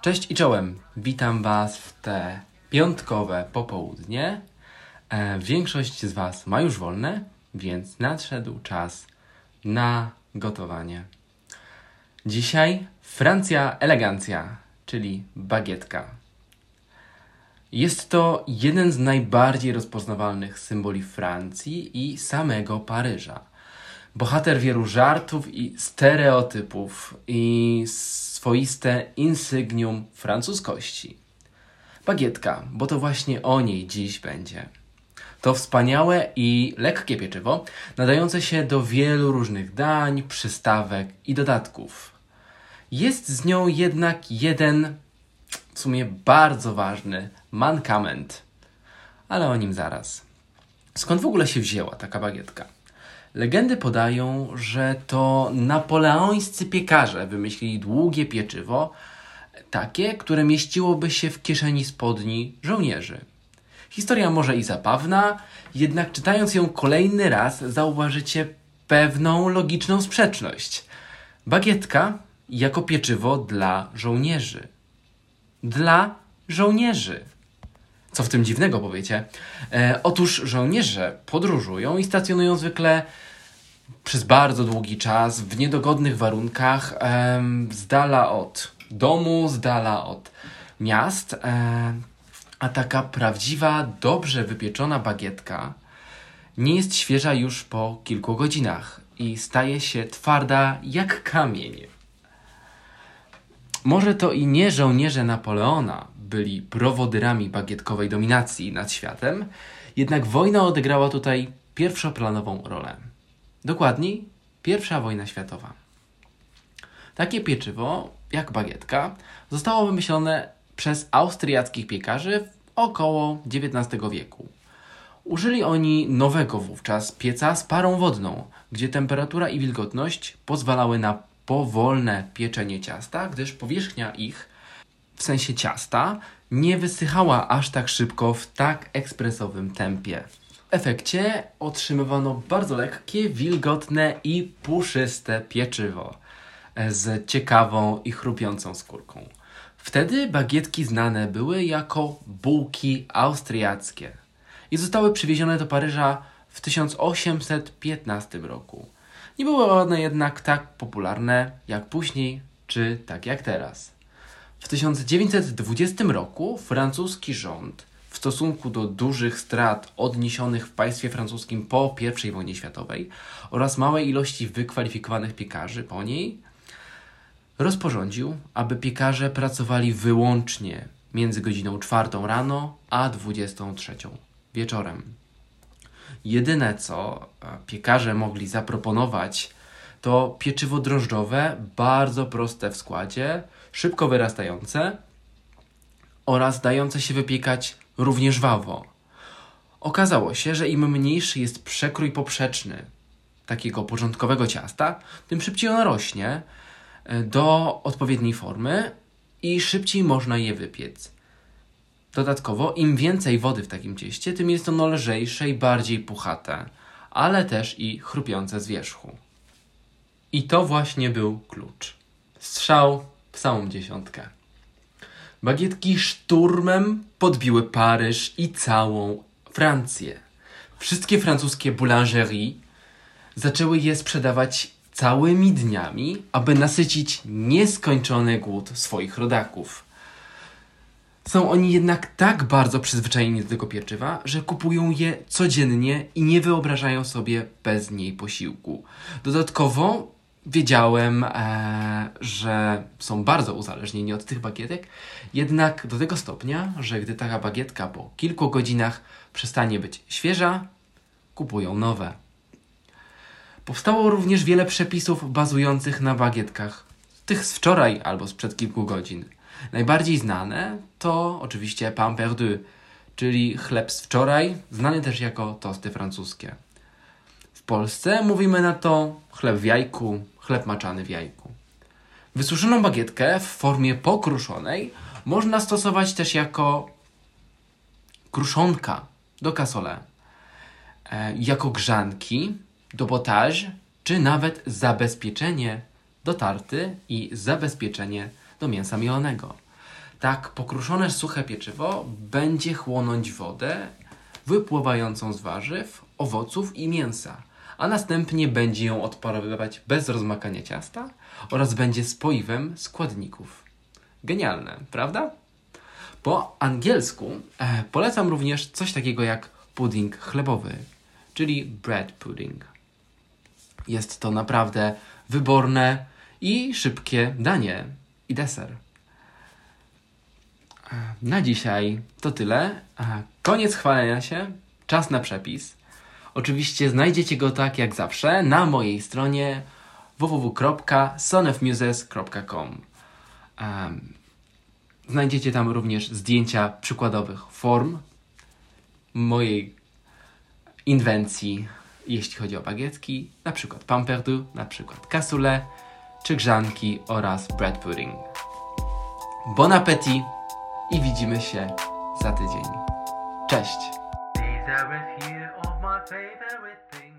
Cześć i czołem. Witam Was w te piątkowe popołudnie. E, większość z Was ma już wolne, więc nadszedł czas na gotowanie. Dzisiaj Francja elegancja, czyli bagietka. Jest to jeden z najbardziej rozpoznawalnych symboli Francji i samego Paryża. Bohater wielu żartów i stereotypów i swoiste insygnium francuskości. Bagietka, bo to właśnie o niej dziś będzie. To wspaniałe i lekkie pieczywo, nadające się do wielu różnych dań, przystawek i dodatków. Jest z nią jednak jeden, w sumie bardzo ważny, mankament. Ale o nim zaraz. Skąd w ogóle się wzięła taka bagietka? Legendy podają, że to napoleońscy piekarze wymyślili długie pieczywo, takie, które mieściłoby się w kieszeni spodni żołnierzy. Historia może i zabawna, jednak czytając ją kolejny raz zauważycie pewną logiczną sprzeczność. Bagietka jako pieczywo dla żołnierzy. Dla żołnierzy. Co w tym dziwnego powiecie? E, otóż żołnierze podróżują i stacjonują zwykle przez bardzo długi czas w niedogodnych warunkach, em, z dala od domu, z dala od miast. E, a taka prawdziwa, dobrze wypieczona bagietka nie jest świeża już po kilku godzinach i staje się twarda jak kamień. Może to i nie żołnierze Napoleona byli prowodyrami bagietkowej dominacji nad światem, jednak wojna odegrała tutaj pierwszoplanową rolę. Dokładniej, pierwsza wojna światowa. Takie pieczywo, jak bagietka, zostało wymyślone przez austriackich piekarzy około XIX wieku. Użyli oni nowego wówczas pieca z parą wodną, gdzie temperatura i wilgotność pozwalały na powolne pieczenie ciasta, gdyż powierzchnia ich, w sensie ciasta, nie wysychała aż tak szybko w tak ekspresowym tempie. W efekcie otrzymywano bardzo lekkie, wilgotne i puszyste pieczywo z ciekawą i chrupiącą skórką. Wtedy bagietki znane były jako bułki austriackie i zostały przywiezione do Paryża w 1815 roku. Nie były one jednak tak popularne jak później, czy tak jak teraz. W 1920 roku francuski rząd w stosunku do dużych strat odniesionych w państwie francuskim po I wojnie światowej oraz małej ilości wykwalifikowanych piekarzy po niej, rozporządził, aby piekarze pracowali wyłącznie między godziną 4 rano a 23 wieczorem. Jedyne co e, piekarze mogli zaproponować to pieczywo drożdżowe, bardzo proste w składzie, szybko wyrastające oraz dające się wypiekać równie żwawo. Okazało się, że im mniejszy jest przekrój poprzeczny takiego porządkowego ciasta, tym szybciej ono rośnie e, do odpowiedniej formy i szybciej można je wypiec. Dodatkowo, im więcej wody w takim cieście, tym jest ono lżejsze i bardziej puchate, ale też i chrupiące z wierzchu. I to właśnie był klucz. Strzał w samą dziesiątkę. Bagietki szturmem podbiły Paryż i całą Francję. Wszystkie francuskie boulangerie zaczęły je sprzedawać całymi dniami, aby nasycić nieskończony głód swoich rodaków. Są oni jednak tak bardzo przyzwyczajeni do tego pieczywa, że kupują je codziennie i nie wyobrażają sobie bez niej posiłku. Dodatkowo wiedziałem, e, że są bardzo uzależnieni od tych bagietek, jednak do tego stopnia, że gdy taka bagietka po kilku godzinach przestanie być świeża, kupują nowe. Powstało również wiele przepisów bazujących na bagietkach, tych z wczoraj albo sprzed kilku godzin. Najbardziej znane to oczywiście pain perdu, czyli chleb z wczoraj, znany też jako tosty francuskie. Polsce mówimy na to chleb w jajku, chleb maczany w jajku. Wysuszoną bagietkę w formie pokruszonej można stosować też jako kruszonka do cassoulet, e, jako grzanki do potage, czy nawet zabezpieczenie do tarty i zabezpieczenie do mięsa mielonego. Tak pokruszone suche pieczywo będzie chłonąć wodę wypływającą z warzyw, owoców i mięsa, a następnie będzie ją odparowywać bez rozmakania ciasta oraz będzie spoiwem składników. Genialne, prawda? Po angielsku e, polecam również coś takiego jak pudding chlebowy, czyli bread pudding. Jest to naprawdę wyborne i szybkie danie i deser. E, Na dzisiaj to tyle. E, Koniec chwalenia się, czas na przepis. Oczywiście znajdziecie go tak jak zawsze na mojej stronie www.sonofmuses.com. Em, Znajdziecie tam również zdjęcia przykładowych form mojej inwencji, jeśli chodzi o bagietki, na przykład pamperdu, na przykład cassoulet, czy grzanki oraz bread pudding. Bon appetit i widzimy się za tydzień. Cześć! save everything.